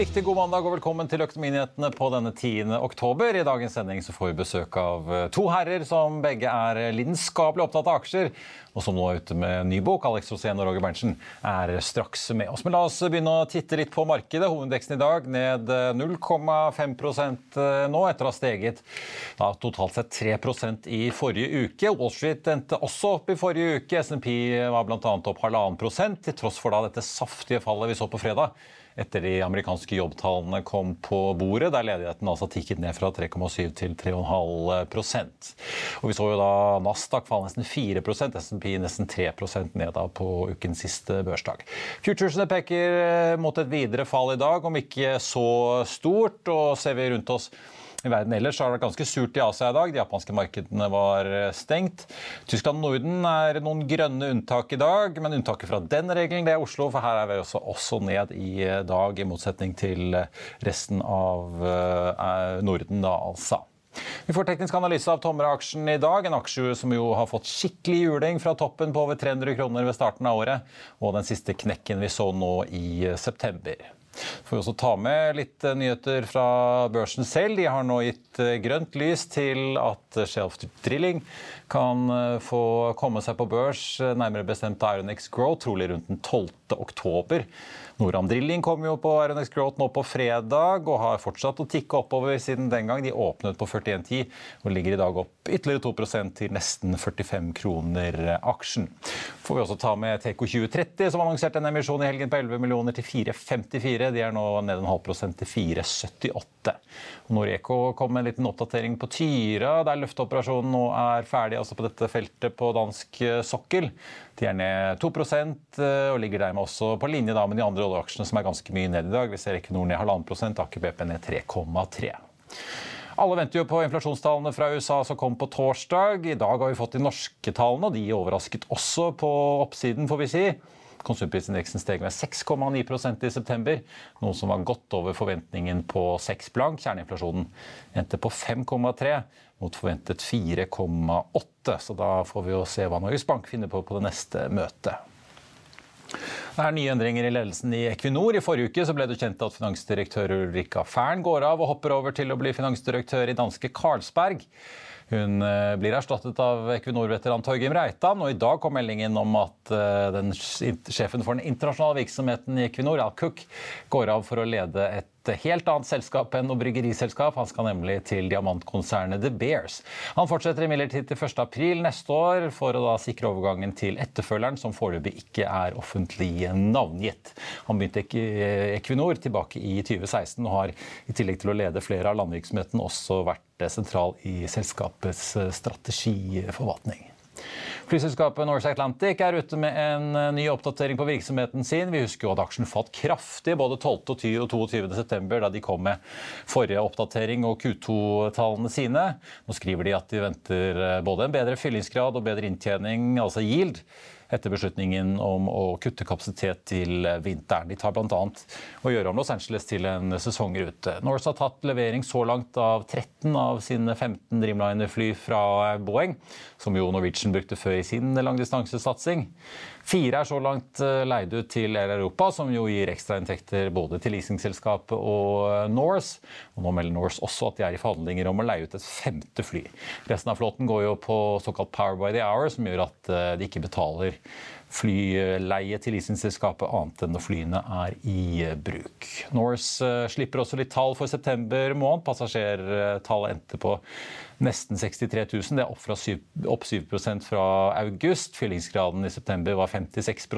riktig god mandag og velkommen til Økonominyhetene på denne 10. oktober. I dagens sending så får vi besøk av eh, to herrer som begge er lidenskapelig opptatt av aksjer, og som nå er ute med ny bok. Alex Rosén og Roger Berntsen er straks med oss. Men la oss begynne å titte litt på markedet. Hovedindeksen i dag ned eh, 0,5 nå, etter å ha steget da, totalt sett 3% i forrige uke. Wall Street endte også opp i forrige uke. SMP var bl.a. opp halvannen prosent, til tross for da dette saftige fallet vi så på fredag etter de amerikanske jobbtallene kom på bordet, der ledigheten altså tikket ned fra 3,7 til 3,5% Og Vi så jo da Nasdaq falle nesten 4 SMP nesten 3% ned da på ukens siste børsdag. Futuresene peker mot et videre fall i dag, om ikke så stort. og Ser vi rundt oss i verden ellers har det vært ganske surt i Asia i dag. De japanske markedene var stengt. Tyskland og Norden er noen grønne unntak i dag, men unntaket fra den regelen det er Oslo, for her er vi også, også ned i dag, i motsetning til resten av eh, Norden, da altså. Vi får teknisk analyse av Tomra-aksjen i dag. En aksje som jo har fått skikkelig juling fra toppen på over 300 kroner ved starten av året, og den siste knekken vi så nå i september. Får også ta med litt eh, nyheter fra børsen selv. De har nå gitt eh, grønt lys til at Shelf Drilling kan eh, få komme seg på børs, nærmere bestemt Ironex Growth, trolig rundt den 12. oktober. Noram Drilling kom jo på Ironex Growth nå på fredag og har fortsatt å tikke oppover siden den gang. De åpnet på 41,10 og ligger i dag opp ytterligere 2% til nesten 45 kroner aksjen. Får vi også ta med Teco 2030, som annonserte en emisjon i helgen på 11 millioner til 4,54. De er nå ned en halv prosent til 4,78. Noreco kom med en liten oppdatering på Tyra, der løfteoperasjonen nå er ferdig altså på dette feltet på dansk sokkel. De er ned 2% og ligger dermed også på linje da med de andre oljeaksjene som er ganske mye ned i dag. Vi ser Equinor ned 1,5 Aker BP ned 3,3 alle venter jo på inflasjonstallene fra USA som kom på torsdag. I dag har vi fått de norske tallene, og de overrasket også på oppsiden, får vi si. Konsumprisindeksen steg med 6,9% i september, noe som var godt over forventningen på 6 blank. Kjerneinflasjonen endte på 5,3 mot forventet 4,8. Så da får vi jo se hva Norges Bank finner på på det neste møtet. Det er nye endringer i ledelsen i Equinor. I forrige uke ble det kjent at finansdirektør Ulrika Fern går av og hopper over til å bli finansdirektør i danske Carlsberg. Hun blir erstattet av Equinor-veteran Torgrim Reitan, og i dag kom meldingen om at den, sjefen for den internasjonale virksomheten i Equinor, Al Cook, går av for å lede et helt annet selskap enn noe bryggeriselskap. Han skal nemlig til diamantkonsernet The Bears. Han fortsetter imidlertid til 1.4 neste år for å da sikre overgangen til etterfølgeren, som foreløpig ikke er offentlig navngitt. Han begynte i Equinor tilbake i 2016 og har i tillegg til å lede flere av landvirksomhetene også vært sentral i selskapets strategiforvaltning. Flyselskapet Norse Atlantic er ute med en ny oppdatering på virksomheten sin. Vi husker jo at aksjen falt kraftig både 12. og 22. september, da de kom med forrige oppdatering og Q2-tallene sine. Nå skriver de at de venter både en bedre fyllingsgrad og bedre inntjening, altså yield etter beslutningen om å kutte kapasitet til vinteren. De tar bl.a. å gjøre om Los Angeles til en sesongrute. Norse har tatt levering så langt av 13 av sine 15 Dreamliner-fly fra Boeing, som jo Norwegian brukte før i sin langdistansesatsing. Fire er så langt leid ut til Air Europa, som jo gir ekstrainntekter både til leasingselskapet og Norse. Og nå melder Norse også at de er i forhandlinger om å leie ut et femte fly. Resten av flåten går jo på såkalt Power by the Hour, som gjør at de ikke betaler flyleie til leasingselskapet annet enn når flyene er i bruk. Norse slipper også litt tall for september måned. Passasjertallet endte på nesten 63 000. Det er opp, fra 7, opp 7 fra august. Fyllingsgraden i september var 56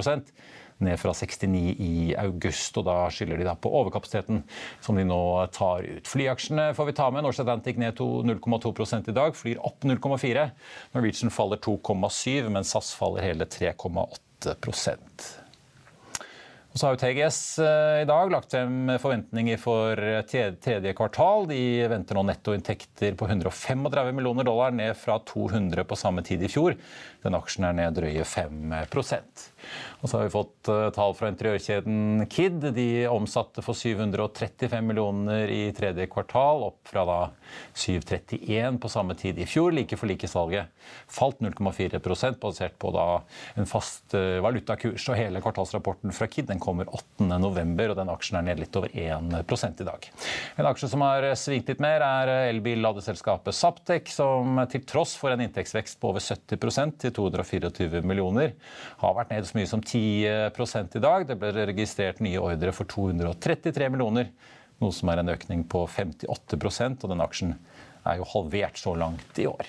ned fra 69 i august. og Da skylder de da på overkapasiteten som de nå tar ut. Flyaksjene får vi ta med. Norse Atlantic ned 0,2 i dag, flyr opp 0,4. Norwegian faller 2,7, men SAS faller hele 3,8% og så har jo TGS eh, i dag lagt frem forventninger for tredje kvartal. De venter nå nettoinntekter på 135 millioner dollar, ned fra 200 på samme tid i fjor. Den aksjen er ned drøye 5 og så har vi fått uh, tall fra interiørkjeden Kid. De omsatte for 735 millioner i tredje kvartal, opp fra da 731 på samme tid i fjor. Like for like-salget falt 0,4% basert på da en fast uh, valutakurs. Og hele kvartalsrapporten fra Kid den kommer 8.11, og den aksjen er ned litt over 1 i dag. En aksje som har svingt litt mer, er elbil-ladeselskapet Saptek, som til tross for en inntektsvekst på over 70% til 224 millioner, har vært ned så mye som 10% i dag. Det ble registrert nye ordre for 233 millioner, noe som er en økning på 58% og den aksjen er jo halvert så langt i år.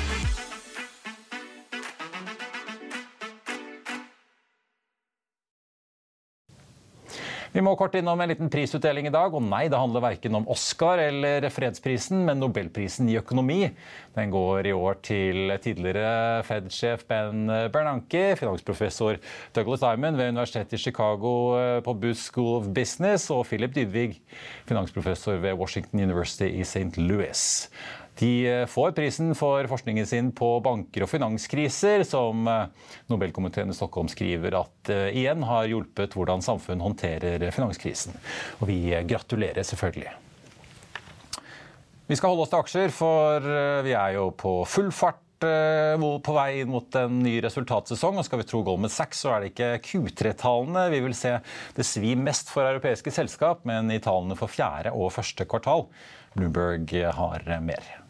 Vi må kort innom en liten prisutdeling i dag. Og nei, det handler verken om Oscar eller fredsprisen, men nobelprisen i økonomi. Den går i år til tidligere Fed-sjef Ben Bernanke, finansprofessor Douglas Diamond ved Universitetet i Chicago eh, på Booth School of Business, og Philip Dydvig, finansprofessor ved Washington University i St. Louis. De eh, får prisen for forskningen sin på banker og finanskriser, som eh, Nobelkomiteen i Stockholm skriver at uh, igjen har hjulpet hvordan samfunn håndterer finanskrisen. Og vi gratulerer selvfølgelig. Vi skal holde oss til aksjer, for vi er jo på full fart på vei inn mot en ny resultatsesong. og Skal vi tro Goldman Sachs, så er det ikke Q3-tallene vi vil se det svi mest for europeiske selskap, men i tallene for fjerde og første kvartal. Bloomberg har mer.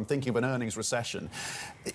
I'm thinking of an earnings recession.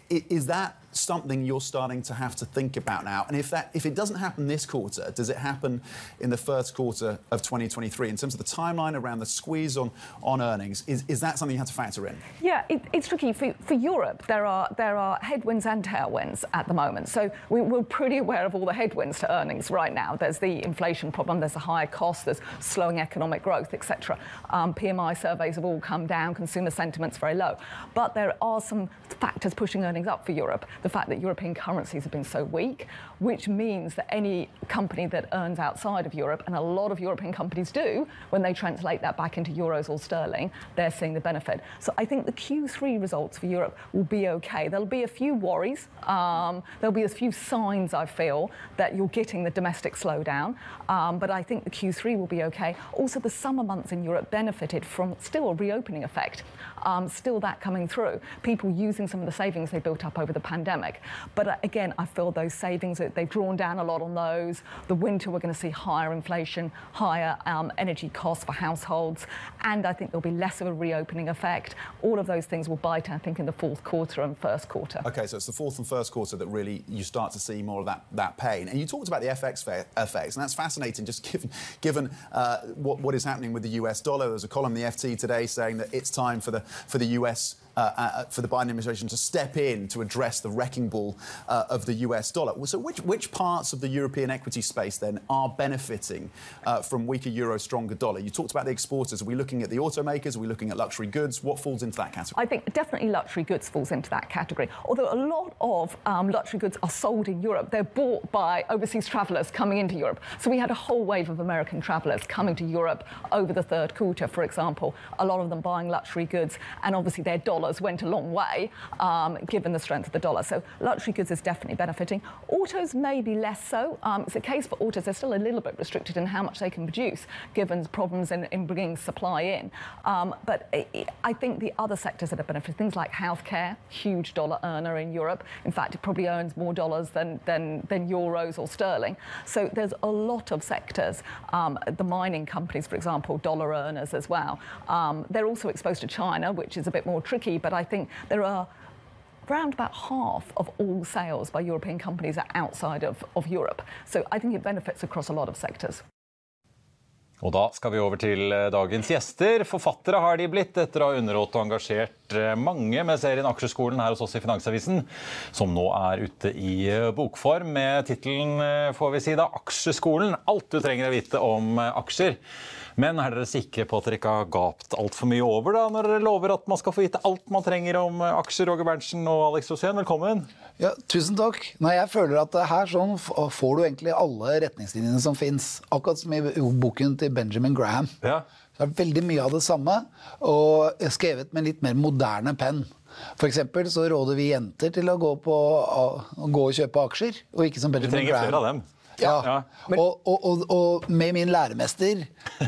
Is that something you're starting to have to think about now? And if that if it doesn't happen this quarter, does it happen in the first quarter of 2023? In terms of the timeline around the squeeze on on earnings, is, is that something you have to factor in? Yeah, it, it's tricky for, for Europe. There are there are headwinds and tailwinds at the moment. So we, are pretty aware of all the headwinds to earnings right now. There's the inflation problem. There's the higher cost. There's slowing economic growth, etc. Um, PMI surveys have all come down. Consumer sentiment's very low. But there are some factors pushing earnings up for Europe. The fact that European currencies have been so weak, which means that any company that earns outside of Europe, and a lot of European companies do, when they translate that back into euros or sterling, they're seeing the benefit. So I think the Q3 results for Europe will be okay. There'll be a few worries. Um, there'll be a few signs, I feel, that you're getting the domestic slowdown. Um, but I think the Q3 will be okay. Also, the summer months in Europe benefited from still a reopening effect um, still that coming through. People using some of the savings they built up over the pandemic. But uh, again, I feel those savings, they've drawn down a lot on those. The winter, we're going to see higher inflation, higher um, energy costs for households, and I think there'll be less of a reopening effect. All of those things will bite, I think, in the fourth quarter and first quarter. Okay, so it's the fourth and first quarter that really you start to see more of that, that pain. And you talked about the FX effects, and that's fascinating just given, given uh, what, what is happening with the US dollar. There's a column in the FT today saying that it's time for the for the US uh, uh, for the Biden administration to step in to address the wrecking ball uh, of the US dollar. So, which, which parts of the European equity space then are benefiting uh, from weaker euro, stronger dollar? You talked about the exporters. Are we looking at the automakers? Are we looking at luxury goods? What falls into that category? I think definitely luxury goods falls into that category. Although a lot of um, luxury goods are sold in Europe, they're bought by overseas travellers coming into Europe. So we had a whole wave of American travellers coming to Europe over the third quarter, for example. A lot of them buying luxury goods, and obviously their dollar dollars went a long way, um, given the strength of the dollar. So luxury goods is definitely benefiting. Autos maybe less so. Um, it's a case for autos; they're still a little bit restricted in how much they can produce, given problems in, in bringing supply in. Um, but I, think the other sectors that are benefiting, things like healthcare, huge dollar earner in Europe. In fact, it probably earns more dollars than than, than euros or sterling. So there's a lot of sectors. Um, the mining companies, for example, dollar earners as well. Um, they're also exposed to China, which is a bit more tricky. But I think there are around about half of all sales by European companies are outside of, of Europe. So I think it benefits across a lot of sectors. Og da skal vi over til eh, dagens gjester. Forfattere har de blitt etter å ha underholdt og engasjert eh, mange med serien Aksjeskolen her hos oss i Finansavisen, som nå er ute i eh, bokform med tittelen får vi si da, Aksjeskolen. Alt du trenger å vite om aksjer. Men er dere sikre på at dere ikke har gapt altfor mye over da, når dere lover at man skal få vite alt man trenger om aksjer? Roger Berntsen og Alex Rosén, velkommen. Ja, tusen takk. Nei, jeg føler at her sånn får du egentlig alle retningslinjene som fins. Akkurat som i boken til Benjamin Graham. Ja. Det er veldig mye av det samme, og skrevet med litt mer moderne penn. For eksempel så råder vi jenter til å gå, på, å gå og kjøpe aksjer. og ikke som Vi Benjamin trenger Graham. flere av dem. Ja. Ja. Og, og, og, og med min læremester,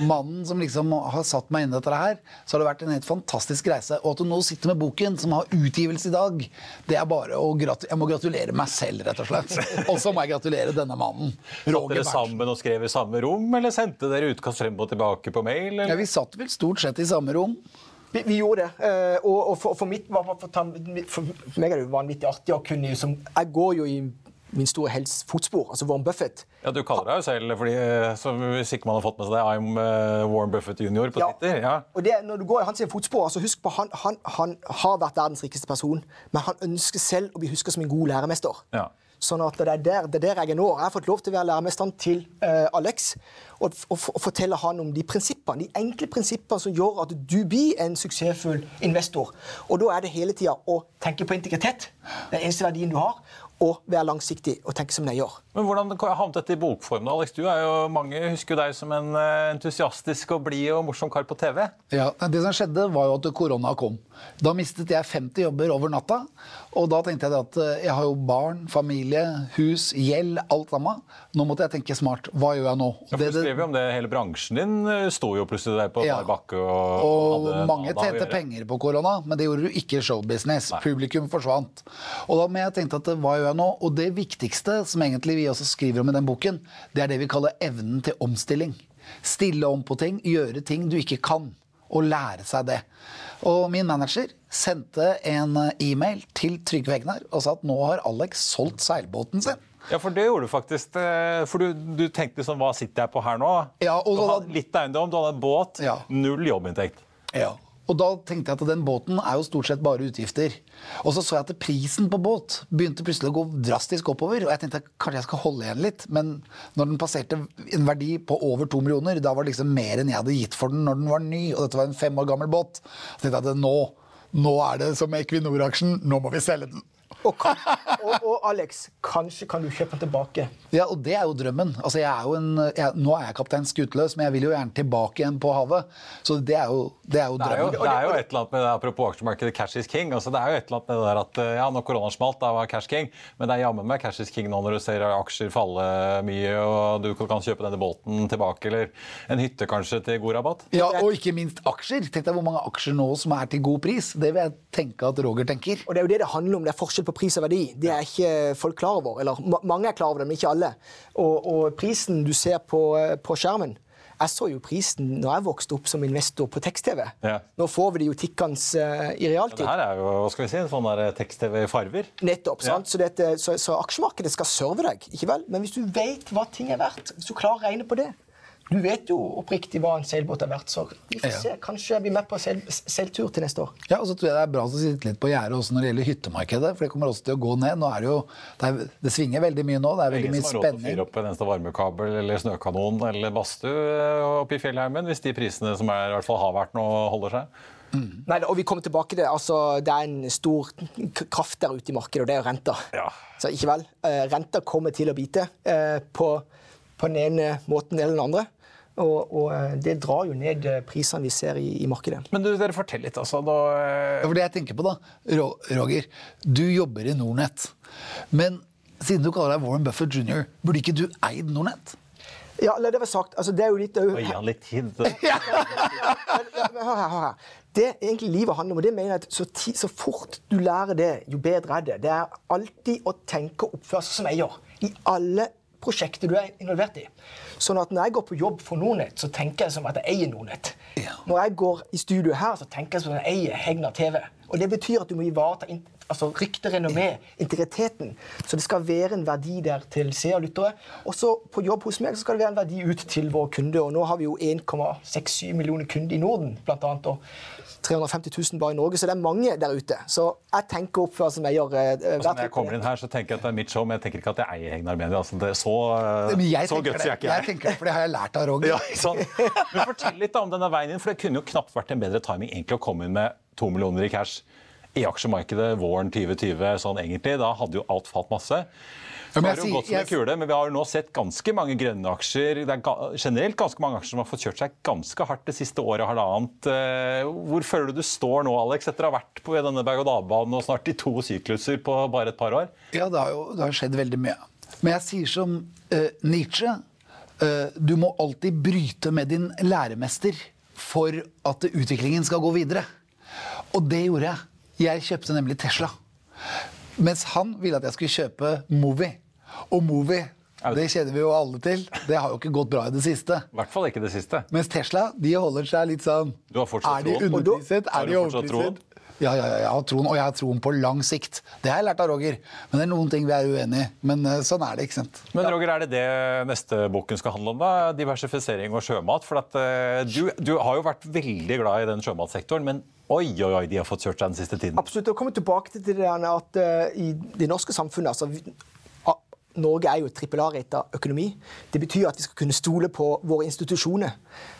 mannen som liksom har satt meg inn i dette her, så har det vært en helt fantastisk reise. Og at du nå sitter med boken, som har utgivelse i dag, det er bare å gratu Jeg må gratulere meg selv, rett og slett. Og så må jeg gratulere denne mannen. Satt Roger dere sammen og skrev i samme rom, eller sendte dere utkast frem og tilbake på mail? Ja, vi satt vel stort sett i samme rom. Vi, vi gjorde det. eh, og, og for, for mitt for, for, for meg er det jo vanvittig artig å kunne som, Jeg går jo i min store helts fotspor, altså Warren Buffett. Ja, Du kaller deg jo selv, fordi, eh, som hvis ikke man har fått med seg det, I'm eh, Warren Buffett jr. på Ja. Twitter. Ja. Og det, når du går i hans fotspor, altså husk på han, han, han har vært verdens rikeste person, men han ønsker selv å bli husket som en god læremester. Ja. Sånn at det er, der, det er der jeg er nå. Jeg har fått lov til å være læremesteren til uh, Alex og, og, og fortelle han om de prinsippene, de enkle prinsippene som gjør at du blir en suksessfull investor. Og da er det hele tida å tenke på integritet, den eneste verdien du har, og være langsiktig og tenke som eier. Men Hvordan havnet dette i bokform? da, Alex? Du er jo, Mange husker jo deg som en eh, entusiastisk og blid og morsom kar på TV. Ja, Det som skjedde, var jo at korona kom. Da mistet jeg 50 jobber over natta. Og da tenkte jeg at eh, jeg har jo barn, familie, hus, gjeld, alt sammen. Nå måtte jeg tenke smart. Hva gjør jeg nå? Ja, Det- du skriver skrev jo om det, Hele bransjen din eh, sto jo plutselig der på Ja. bar bakke. Og, Og hadde mange tjente penger på korona, men det gjorde du ikke i showbusiness. Publikum forsvant. Og da men jeg tenkte at hva gjør jeg nå? Og det viktigste, som egentlig vi også skriver om i den boken, det er det vi kaller evnen til omstilling. Stille om på ting, gjøre ting du ikke kan. Og lære seg det. Og min manager sendte en e-mail til Trygve Hegnar og sa at nå har Alex solgt seilbåten sin. Ja, for det gjorde du faktisk. eh, For du, du tenkte sånn Hva sitter jeg på her nå? Ja, og du hadde litt eiendom, du hadde en båt, Ja. null jobbinntekt. Ja. Og da tenkte jeg at den båten er jo stort sett bare utgifter. Og så så jeg at prisen på båt begynte plutselig å gå drastisk oppover. Og jeg tenkte at kanskje jeg skal holde igjen litt, men når den passerte en verdi på over to millioner, da var det liksom mer enn jeg hadde gitt for den når den var ny, og dette var en fem år gammel båt. Så tenkte jeg at nå, nå er det som Equinor-aksjen, nå må vi selge den. Og, og, og Alex, kanskje kan du kjøpe den tilbake. Ja, og det er jo drømmen. Altså, jeg er jo en, jeg, nå er jeg kaptein skuteløs, men jeg vil jo gjerne tilbake igjen på havet. Så det er jo, det er jo Det er, jo, drømmen. det er jo et eller annet med det, Apropos aksjemarkedet, cash is king. altså Det er jo et eller annet med det der at ja, når korona smalt, da var cash king. Men det er jammen meg cash is king nå når du ser aksjer falle mye, og du kan kjøpe denne båten tilbake, eller en hytte kanskje til god rabatt. Ja, Og ikke minst aksjer. Tenk deg hvor mange aksjer nå som er til god pris. Det vil jeg tenke at Roger tenker. Og Det er jo det det handler om. Det er forskjell på pris og verdi. Det er ikke folk klar over. Eller mange er klar over det, men ikke alle. Og, og prisen du ser på, eh, på skjermen Jeg så jo prisen når jeg vokste opp som investor på tekst-TV. Ja. Nå får vi det jo tikkende uh, i realtid. Det her er jo hva skal vi si, en sånn tekst-TV i farver. Nettopp. Ja. sant? Så, dette, så, så aksjemarkedet skal serve deg, ikke vel? Men hvis du vet hva ting er verdt, hvis du klarer å regne på det Du vet jo oppriktig hva en seilbåt er verdt, så vi får Ja. se. Kanskje jeg blir med på seil, seiltur til neste år. Ja, og så tror jeg det er bra å sitte litt på gjerdet også når det gjelder hyttemarkedet. For det kommer også til å gå ned. Nå er det jo Det, er, det svinger veldig mye nå. Det er veldig Ingen som har råd til å fyre opp en eneste varmekabel eller snøkanon eller badstue eh, oppe i fjellheimen hvis de prisene som er, i hvert fall har vært nå, holder seg. Nei, og vi kommer tilbake til det. Altså, det er en stor kraft der ute i markedet, og det er jo renta. Ja. Så ikke vel? Uh, renta kommer til å bite uh, på, på den ene måten eller den andre. Og, og eh, det drar jo ned eh, prisene vi ser i, i markedet. Men du, dere fortell litt, altså. Da, Det for det jeg tenker på da, Roger, du jobber i Nornett. Men siden du kaller deg Warren Buffett jr., burde ikke du eid Nornett? Ja, la det være sagt. Altså, det er jo litt er Gi han litt tid. Hør her, hør her. Det egentlig livet handler om, og det mener jeg at så, ti, så fort du lærer det, jo bedre er det. Det er alltid å tenke og oppføre seg som eier i alle prosjekter du er involvert i. Sånn at når jeg går på jobb for Nordnett, så tenker jeg som at jeg eier Nordnett. Når jeg går i studio her, så tenker jeg som at jeg eier Hegnar TV. Og det betyr at du må ivareta altså rykte, renommé, integriteten. Så det skal være en verdi der til seere og lyttere. Og så på jobb hos meg så skal det være en verdi ut til våre kunder. Og nå har vi jo 1,67 millioner kunder i Norden, blant annet. Og 350 000 bare i Norge, så det er mange der ute. Så jeg tenker opp oppføre som eier. eh, Altså, når jeg kommer inn her, så tenker jeg at det er mitt show, men jeg tenker ikke at jeg eier Hegnar Media. Altså, det er så jeg så tenker gutsy er ikke jeg jeg. tenker det, for det har jeg lært av Roger. Ja, sånn. Men Fortell litt da om denne veien inn, for det kunne jo knapt vært en bedre timing egentlig å komme inn med to millioner i cash i aksjemarkedet våren 2020. sånn egentlig. Da hadde jo alt falt masse. Ja, Det men har jo gått som en kule, men Vi har jo nå sett ganske mange grønne aksjer. Det er generelt ganske mange aksjer som har fått kjørt seg ganske hardt det siste året. halvannet. Eh, Hvor føler du du står nå, Alex, etter å ha vært på denne berg-og-dal-banen og snart i to sykluser på bare et par år? Ja, det har jo det har skjedd veldig mye. Men jeg sier som uh, Nietzsche uh, Du må alltid bryte med din læremester for at utviklingen skal gå videre. Og det gjorde jeg. Jeg kjøpte nemlig Tesla. Mens han ville at jeg skulle kjøpe Movi. Og Movi, det kjenner vi jo alle til, det har jo ikke gått bra i det siste. I hvert fall ikke det siste. Mens Tesla de holder seg litt sånn Du har fortsatt Er de underpriset? Er de overpriset? Ja, ja, ja, jeg har troen, og jeg har troen på lang sikt. Det har jeg lært av Roger. Men det er noen ting vi er uenig i. Men eh, sånn er det, ikke sant. Men Roger, er det det neste boken skal handle om? da? Diversifisering og sjømat? For at, uh, du, du har jo vært veldig glad i den sjømatsektoren, men oi, oi, oi, de har fått kjørt seg den siste tiden. Absolutt. å komme tilbake til det der at uh, i det norske samfunnet altså, Norge er jo trippel A-rata økonomi. Det betyr at vi skal kunne stole på våre institusjoner.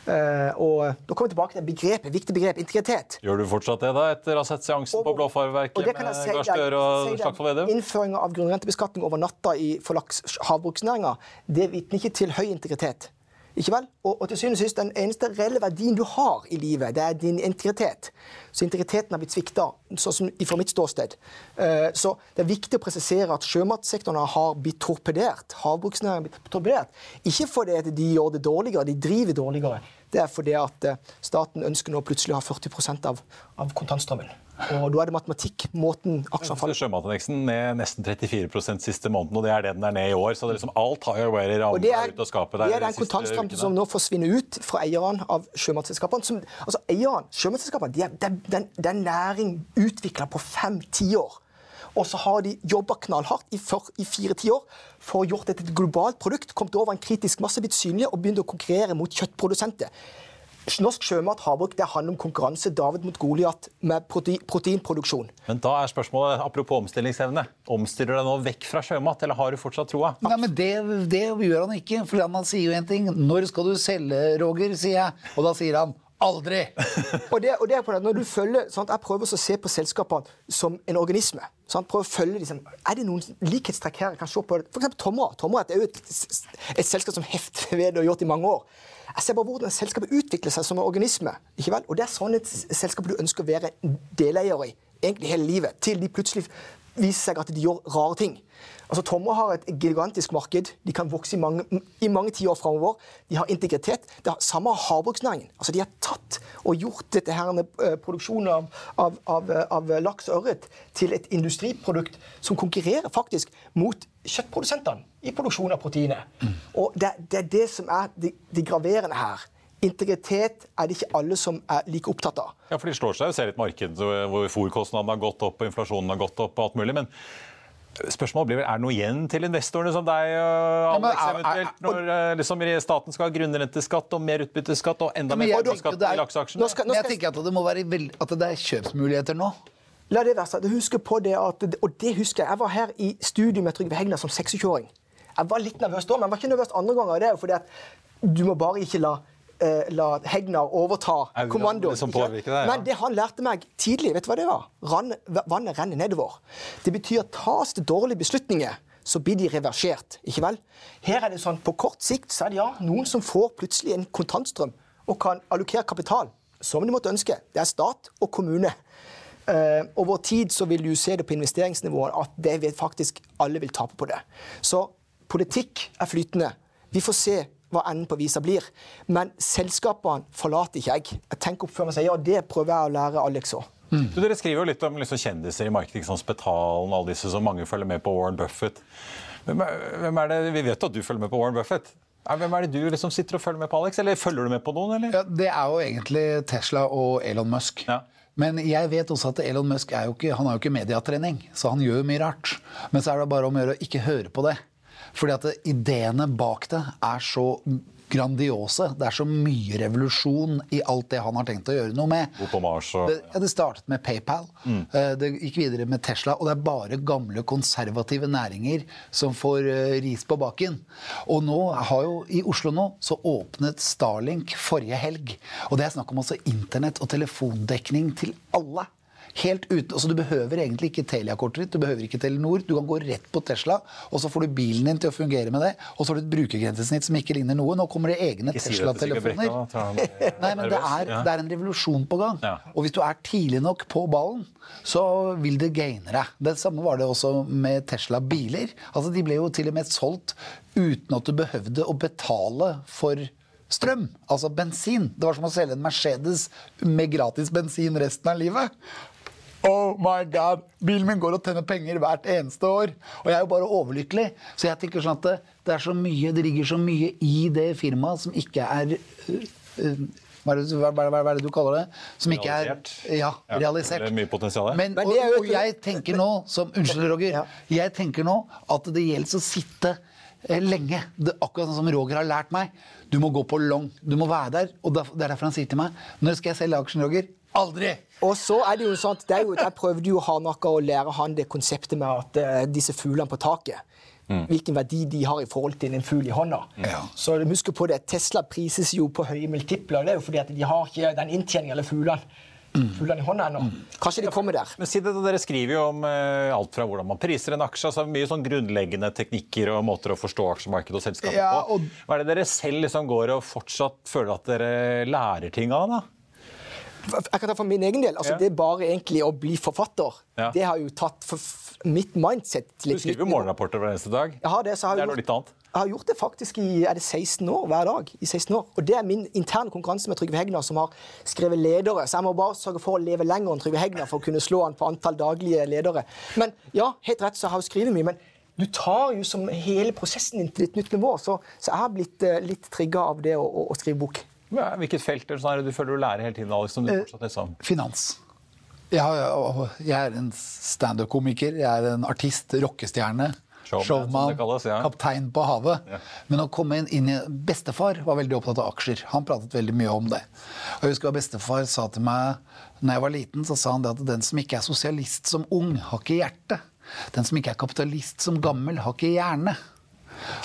Eh, og da kommer vi tilbake til begrepet, viktig begrep, integritet. Gjør du fortsatt det, da, etter å ha sett seansen på Blåfarverket det med kan jeg si Gahr Støre og Slagsvold Vedum? Innføringa av grunnrentebeskatning over natta i, for laks havbruksnæringa det vitner ikke til høy integritet. Ikke vel? Og, og til syvende og sist, den eneste reelle verdien du har i livet, det er din integritet. Så integriteten har blitt svikta, sånn som fra mitt ståsted. Eh, så det er viktig å presisere at sjømatsektoren har blitt torpedert. Havbruksnæringen har blitt torpedert. Ikke fordi at de gjør det dårligere, de driver dårligere. Det er fordi at eh, staten ønsker nå plutselig å ha 40% av, av kontantstrømmen. Og da er det matematikk, måten aksjene faller Sjømatindeksen ned nesten 34% siste måneden, og det er det den er ned i år. Så det liksom alt har jo vært rammet ut av skapet det er den kontantstrømmen som nå forsvinner ut fra eierne av sjømatselskapene. Som, altså eierne, sjømatselskapene, de det, er, de, det er næring utvikla på fem-ti år. Og så har de jobba knallhardt i, for- i fire-ti år for å gjort dette til et globalt produkt, kommet over en kritisk masse, blitt synlige og begynt å konkurrere mot kjøttprodusenter. Norsk sjømat havbruk det handler om konkurranse David mot Goliat med prote- proteinproduksjon. Men da er spørsmålet, apropos omstillingsevne, omstiller du deg nå vekk fra sjømat, eller har du fortsatt troa? Nei, men det, det gjør han ikke. For han sier jo en ting. 'Når skal du selge, Roger?' sier jeg. Og da sier han 'aldri'. og det, og det er på det, når du følger, sant, Jeg prøver å se på selskapene som en organisme. Sant, prøv å følge liksom, Er det noen likhetstrekk her? jeg kan se på det? Eksempel Tomra. Tomra er jo et, et selskap som hefter ved og har gjort i mange år. Jeg ser bare hvordan selskapet utvikler seg som en organisme. ikke vel? Og Det er sånn et selskap du ønsker å være deleier i egentlig hele livet. Til de plutselig viser seg at de gjør rare ting. Altså, Tomra har et gigantisk marked. De kan vokse i mange, i mange tiår framover. De har integritet. Det har, samme har havbruksnæringen. Altså, de har tatt og gjort dette her med eh, produksjonen av, av, av, av laks og ørret til et industriprodukt som konkurrerer faktisk mot kjøttprodusentene i produksjon av proteiner. Og det, det er det som er det, det graverende her. Integritet er det ikke alle som er like opptatt av. Ja, for De slår seg jo ser et marked hvor fòrkostnadene har gått opp og inflasjonen har gått opp. og alt mulig, men Spørsmålet blir vel, Er det noe igjen til investorene som deg og men Alex eventuelt, når eh, liksom, staten skal ha grunnrenteskatt og mer utbytteskatt og enda Ja, mer formuesskatt i er- lakseaksjene? Nå skal, nå Men jeg tenker at det må være veld, at det er kjøpsmuligheter nå. La det være sagt. Husk på det at, og det husker jeg. Jeg var her i studio med Trygve Hegnar som 26-åring. Jeg var litt nervøs da, men jeg var ikke nervøs andre ganger. Det er jo fordi at du må bare ikke la eh, la Hegnar overta kommandoen. deg, ja. Men det han lærte meg tidlig, vet du hva det var? Rann, vannet renner nedover. Det betyr tas det dårlige beslutninger, så blir de reversert. ikke vel? Her er det sånn, På kort sikt så er det ja, noen som får plutselig en kontantstrøm og kan allokere kapital som de måtte ønske. Det er stat og kommune. Uh, over tid så vil du se det på investeringsnivået at det vet faktisk alle vil tape på det. Så politikk er flytende. Vi får se hva enden på visa blir. Men selskapene forlater ikke jeg. Jeg tenker opp før man sier ja, det prøver jeg å lære Alex òg. Mm. dere skriver jo litt om liksom kjendiser i markedet, som Spetalen, alle disse som mange følger med på Warren Buffett. Hvem er, hvem er det, Vi vet at du følger med på Warren Buffett. Hvem er det du liksom sitter og følger med på, Alex? Eller følger du med på noen? eller? Ja, det er jo egentlig Tesla og Elon Musk. Ja. Men jeg vet også at Elon Musk er jo ikke, han har jo ikke mediatrening, så han gjør jo mye rart. Men så er det bare om å gjøre å ikke høre på det. Fordi at ideene bak det er så grandiose. Det er så mye revolusjon i alt det han har tenkt å gjøre noe med. Mars og Det, ja, det startet med PayPal. mm. Det gikk videre med Tesla. Og det er bare gamle, konservative næringer som får eh, ris på baken. Og nå har jo i Oslo nå så åpnet Starlink forrige helg. Og det er snakk om også internett og telefondekning til alle. Helt uten, altså Du behøver egentlig ikke Telia-kortet ditt, du behøver ikke Telenor. Du kan gå rett på Tesla, og så får du bilen din til å fungere med det. Og så har du et brukergrensesnitt som ikke ligner noe. Nå kommer det egne Tesla-telefoner. blir Nei, men det er, det er en revolusjon på gang. Og hvis du er tidlig nok på ballen, så vil det gaine deg. Det samme var det også med Tesla-biler. Altså, De ble jo til og med solgt uten at du behøvde å betale for strøm. Altså bensin. Det var som å selge en Mercedes med gratis bensin resten av livet. Oh my god, Bilen min går og tjener penger hvert eneste år. Og jeg er jo bare overlykkelig. Så jeg tenker sånn at det, det er så mye, det ligger så mye i det firmaet som ikke er uh, hva er, det, hva, hva, hva er det du kaller det? Som ikke er Realisert. ja, Ja, realisert. det er mye potensial her. Men, og, det er jo og jeg tenker nå, som, unnskyld Roger, Ja. jeg tenker nå at det gjelder å sitte eh, lenge. Det, akkurat sånn som Roger har lært meg. Du må gå på long. Du må være der. Og det er derfor han sier til meg Når skal jeg selge aksjen, Roger? Aldri! Og så er det jo sånn at det er jo, Jeg prøvde jo hardnakka å lære han det konseptet med at uh, disse fuglene på taket Hvilken verdi de har i forhold til en fugl i hånda. Ja. Så husk på det, Tesla prises jo på høye multipler. Det er jo fordi at de har ikke den inntjeningen eller fuglene fuglene i hånda ennå. Kanskje de kommer der. Men si det, Dere skriver jo om eh, alt fra hvordan man priser en aksje. altså Mye sånn grunnleggende teknikker og måter å forstå aksjemarkedet og selskapet Ja, på. Hva er det dere selv liksom går og fortsatt føler at dere lærer ting av? da? Jeg kan ta for min egen del. altså Ja. Det er bare egentlig å bli forfatter. Ja. Det har jo tatt mitt mindset til Du skriver morgenrapporter hver eneste dag. Jeg har det, så har Det er noe litt annet. Jeg har gjort det faktisk i er det 16 år hver dag. i 16 år. Og Det er min interne konkurranse med Trygve Hegnar, som har skrevet ledere. Så jeg må bare sørge for å leve lenger enn Trygve Hegnar for å kunne slå han på antall daglige ledere. Men ja, helt rett, så har jeg skrevet mye. Men du tar jo som hele prosessen din til et nytt nivå. Så, så jeg har blitt uh, litt trigga av det å, å, å skrive bok. Ja, Hvilket felt er sånn er det du føler du lærer hele tiden? Alex, som du fortsatt fortsatt liksom... Finans. Jeg, har, jeg er en standup-komiker, jeg er en artist, rockestjerne. Showman, kalles, ja. kaptein på havet. Men å komme inn, inn i Bestefar var veldig opptatt av aksjer. Han pratet veldig mye om det. Og jeg husker hva bestefar sa til meg når jeg var liten. Så sa han det at den som ikke er sosialist som ung, har ikke hjerte. Den som ikke er kapitalist som gammel, har ikke hjerne.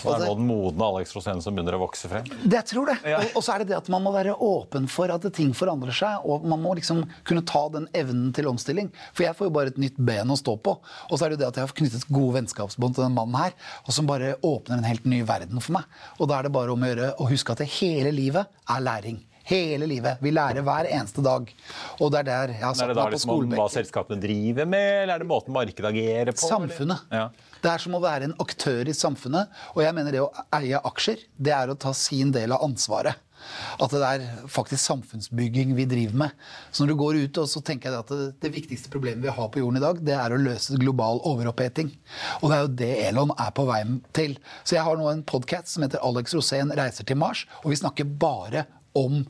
Det er nå den modne Alex Rosén som begynner å vokse frem. Det jeg tror det. Ja. Og, og så er det det at man må være åpen for at ting forandrer seg. Og man må liksom kunne ta den evnen til omstilling. For jeg får jo bare et nytt ben å stå på. Og så er det jo det at jeg har knyttet gode vennskapsbånd til den mannen her, og som bare åpner en helt ny verden for meg. Og da er det bare om å gjøre å huske at det hele livet er læring. Hele livet. Vi lærer hver eneste dag. Og det er der jeg har satt meg på liksom om hva selskapene driver med, eller er det måten markedet agerer på? Samfunnet. Ja. Det er som å være en aktør i samfunnet. Og jeg mener det å eie aksjer, det er å ta sin del av ansvaret. At det er faktisk samfunnsbygging vi driver med. Så når du går ut, og så tenker jeg at det, det viktigste problemet vi har på jorden i dag, det er å løse global overoppheting. Og det er jo det Elon er på vei til. Så jeg har nå en podkast som heter Alex Rosén reiser til Mars, og vi snakker bare om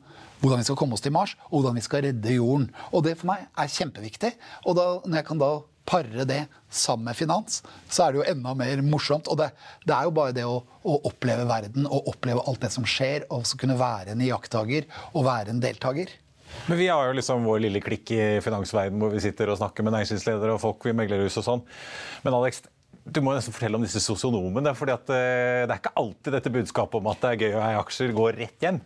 hvordan vi skal komme oss til Mars, og hvordan vi skal redde jorden. Og det for meg er kjempeviktig. Og da, når jeg kan da pare det sammen med finans, så er det jo enda mer morsomt. Og det, det er jo bare det å, å oppleve verden og oppleve alt det som skjer, og så kunne være en iakttaker og være en deltaker. Men vi har jo liksom vår lille klikk i finansverden hvor vi sitter og snakker med næringslivsledere og folk i meglerhus og sånn. Men Alex, Du må nesten fortelle om disse sosionomene. at eh, Det er ikke alltid dette budskapet om at det er gøy å eie aksjer, går rett hjem.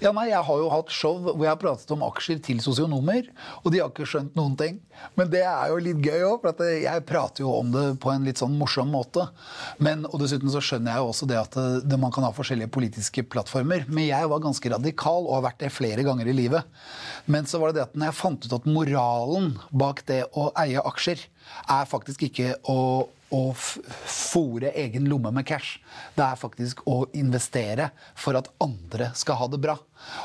Ja, nei, Jeg har jo hatt show hvor jeg har pratet om aksjer til sosionomer, og de har ikke skjønt noen ting. Men det er jo litt gøy òg, for at jeg prater jo om det på en litt sånn morsom måte. Men, og dessuten så skjønner jeg jo også det at det, man kan ha forskjellige politiske plattformer. Men jeg var ganske radikal og har vært det flere ganger i livet. Men så var det det at når jeg fant ut at moralen bak det å eie aksjer er faktisk ikke å å fòre egen lomme med cash. Det er faktisk å investere for at andre skal ha det bra.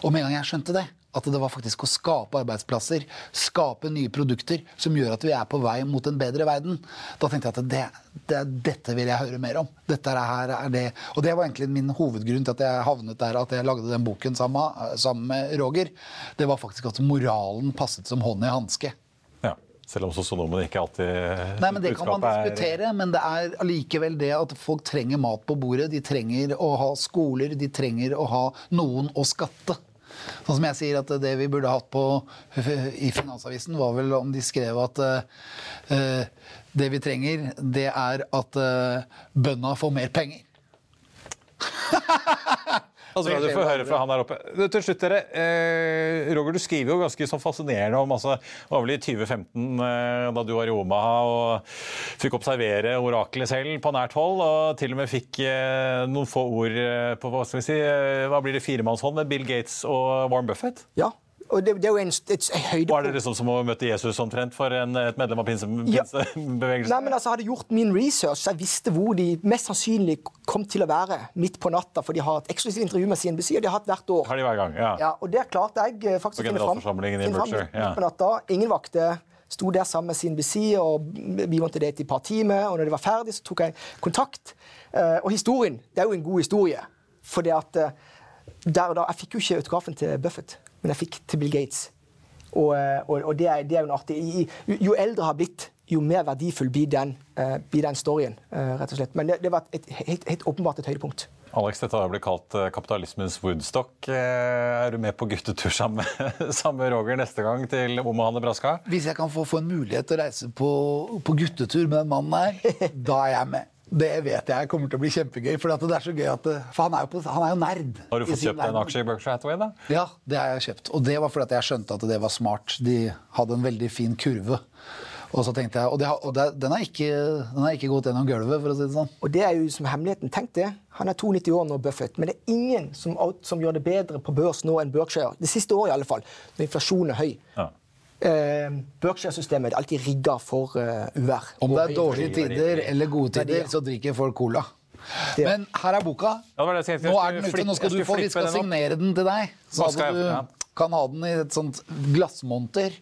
Og med en gang jeg skjønte det, at det var faktisk å skape arbeidsplasser, skape nye produkter som gjør at vi er på vei mot en bedre verden, da tenkte jeg at det, det, dette vil jeg høre mer om. Dette her er det. Og det var egentlig min hovedgrunn til at jeg havnet der, at jeg lagde den boken sammen, sammen med Roger. Det var faktisk at moralen passet som hånd i hanske. Selv om sosionomene ikke alltid Nei, men Det kan man diskutere, men det er allikevel det at folk trenger mat på bordet. De trenger å ha skoler, de trenger å ha noen å skatte. Sånn som jeg sier at Det vi burde hatt på i Finansavisen, var vel om de skrev at uh, det vi trenger, det er at uh, bøndene får mer penger. Altså, du får høre fra han der oppe. Til slutt, dere. Eh, Roger, du skriver jo ganske sånn fascinerende om altså, Det var vel i 2015 eh, da du var i Omaha og fikk observere oraklet selv på nært hold, og til og med fikk eh, noen få ord eh, på hva skal vi si, eh, hva blir det firemannshånd med Bill Gates og Warren Buffett? Ja, og det, det, er jo en, et, høydepunkt. Var det liksom som å møte Jesus omtrent for en, et medlem av pinsebevegelsen? Ja. Nei, men altså, Jeg hadde gjort min research, så jeg visste hvor de mest sannsynlig kom til å være midt på natta. For de har et eksklusivt intervju med CNBC, og de har hatt hvert år. Har de hver gang, ja. ja og der klarte jeg eh, faktisk å finne fram. Finne fram ja. på natta. Ingen vakter. Sto der sammen med CNBC, og vi måtte date i et par timer. Og når det var ferdig, så tok jeg kontakt. Eh, og historien, det er jo en god historie. For det at eh, der og da, Jeg fikk jo ikke autografen til Buffett men jeg fikk til Bill Gates. Og, eh, og, og det, er, det, er, jo en artig Jo, jo eldre har blitt, jo mer verdifull blir den, uh, blir den storyen. Uh, rett og slett. Men det, det var et, helt, helt, åpenbart et høydepunkt. Alex, dette har blitt kalt kapitalismens Woodstock. Er du med på guttetur sammen med Roger neste gang til Omahane Braska? Hvis jeg kan få, få en mulighet til å reise på, på guttetur med den mannen her, da er jeg med. Det vet jeg kommer til å bli kjempegøy. For det er så gøy at For han er jo, på, han er jo nerd. Har du fått kjøpt en aksje i Berkshire Hathaway, da? Ja, det har jeg kjøpt. Og det var fordi jeg skjønte at det var smart. De hadde en veldig fin kurve. Og så tenkte jeg, og, det, og det, den, har ikke, den har ikke gått gjennom gulvet, for å si det sånn. Og det er jo som hemmeligheten. Tenk det. Han er 92 år nå, Buffett. Men det er ingen som, som gjør det bedre på børs nå enn Berkshire. Det siste året i alle fall. Når inflasjonen er høy. Ja. Eh, Berkshire-systemet er alltid rigga for uh, uvær. Om det er dårlige tider eller gode tider, så drikker folk cola. Det. Men her er boka. Ja, det det Nå er den ute. Nå skal du få, vi skal signere den til deg. Så du kan ha den i et sånt glassmonter.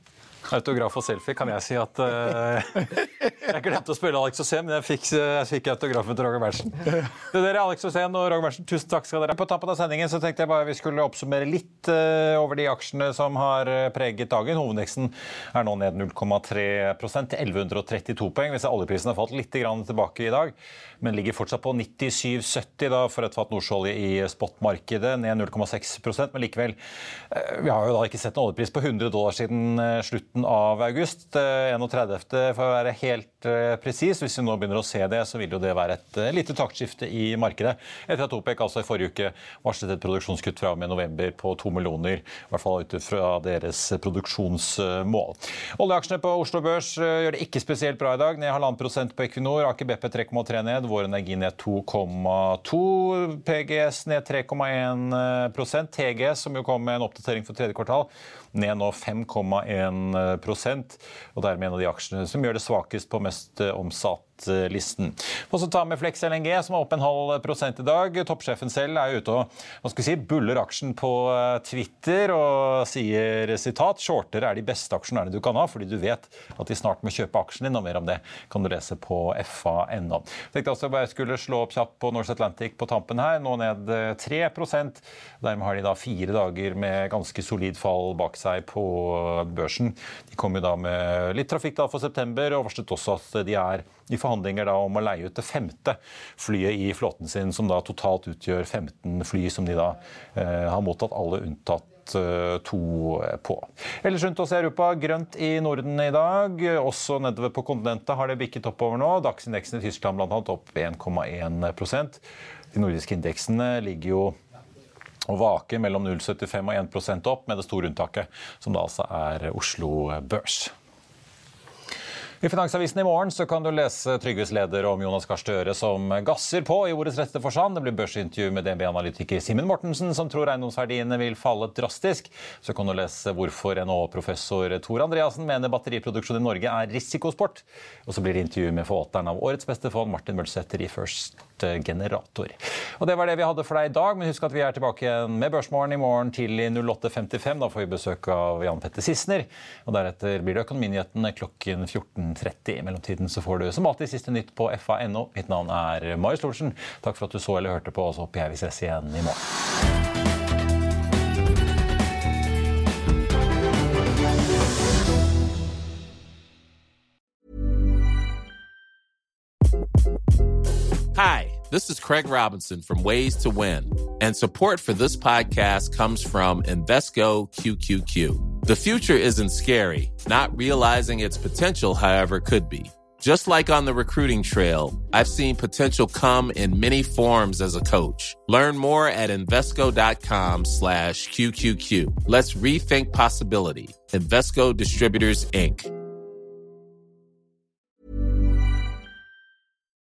Autograf og selfie kan jeg si at uh, Jeg glemte å spørre Alex Osen, men jeg fikk, jeg fikk autografen til Roger Berntsen. Det dere, Alex Osen og Roger Berntsen, tusen takk skal dere På tampen av sendingen så tenkte jeg bare vi skulle oppsummere litt uh, over de aksjene som har eh, preget dagen. Hovedveksten er nå ned 0,3% til 1132 poeng, hvis oljeprisen har falt litt tilbake i dag. Men ligger fortsatt på 97,70 for et fat nordsjøolje i spotmarkedet, ned 0,6% Men likevel, uh, vi har jo da ikke sett en oljepris på 100 dollar siden slutten av august. 31. Eh, for å være helt eh, presis. Hvis vi nå begynner å se det, så vil jo det være et eh, lite taktskifte i markedet. Etter at OPEC altså i forrige uke varslet et produksjonskutt fra og med november på to millioner. I hvert fall ut fra deres produksjonsmål. Oljeaksjene på Oslo Børs gjør det ikke spesielt bra i dag. Ned halvannen prosent på Equinor. Aker BP 3,3 ned. Vår Energi ned 2,2. PGS ned 3,1% TGS, som jo kom med en oppdatering for tredje kvartal, ned nå 5,1% og dermed en av de aksjene som gjør det svakest på mest eh, omsatt listen. Og så ta med Flex LNG, som er opp en halv prosent i dag. Toppsjefen selv er ute og hva skal vi si, buller aksjen på eh, Twitter og sier sitat shortere er de beste aksjonærene du kan ha, fordi du vet at de snart må kjøpe aksjen din. Og mer om det kan du lese på fa.no. Tenkte også bare skulle slå opp kjapt på Norse Atlantic på tampen her, nå ned 3 eh, Dermed har de da fire dager med ganske solid fall bak seg på børsen. De kom jo da med litt trafikk da for september og varslet også at de er i forhandlinger da om å leie ut det femte flyet i flåten sin, som da totalt utgjør 15 fly, som de da eh, har mottatt alle unntatt eh, to på. Ellers rundt oss i Europa grønt i Norden i dag. Også nedover på kontinentet har det bikket oppover nå. Dagsindeksen i Tyskland annet opp 1,1% De nordiske indeksene ligger jo og vaker mellom 0,75 og 1% opp, med det store unntaket, som da altså er Oslo Børs. I Finansavisen i morgen så kan du lese Trygves leder om Jonas Gahr Støre som gasser på i ordets rette forstand. Det blir børsintervju med DNB-analytiker Simen Mortensen, som tror eiendomsverdiene vil falle drastisk. Så kan du lese hvorfor NHO-professor Tor Andreassen mener batteriproduksjon i Norge er risikosport. Og så blir det intervju med forvalteren av årets beste fond, Martin Mølsæter i First Generator. Og Det var det vi hadde for deg i dag, men husk at vi er tilbake igjen med Børsmorgen i morgen tidlig 08.55. Da får vi besøk av Jan Petter Sissener. Og deretter blir det Økonominyhetene klokken 14. 13.30. I mellomtiden så får du som alltid siste nytt på fa.no. Mitt navn er Marius Lorentzen. Takk for at du så eller hørte på, og så håper jeg vi ses igjen i morgen. Hi, this is Craig Robinson from Ways to Win, and support for this podcast comes from Invesco QQQ. The future isn't scary. Not realizing its potential, however, could be. Just like on the recruiting trail, I've seen potential come in many forms as a coach. Learn more at Invesco.com slash QQQ. Let's rethink possibility. Invesco Distributors, Inc.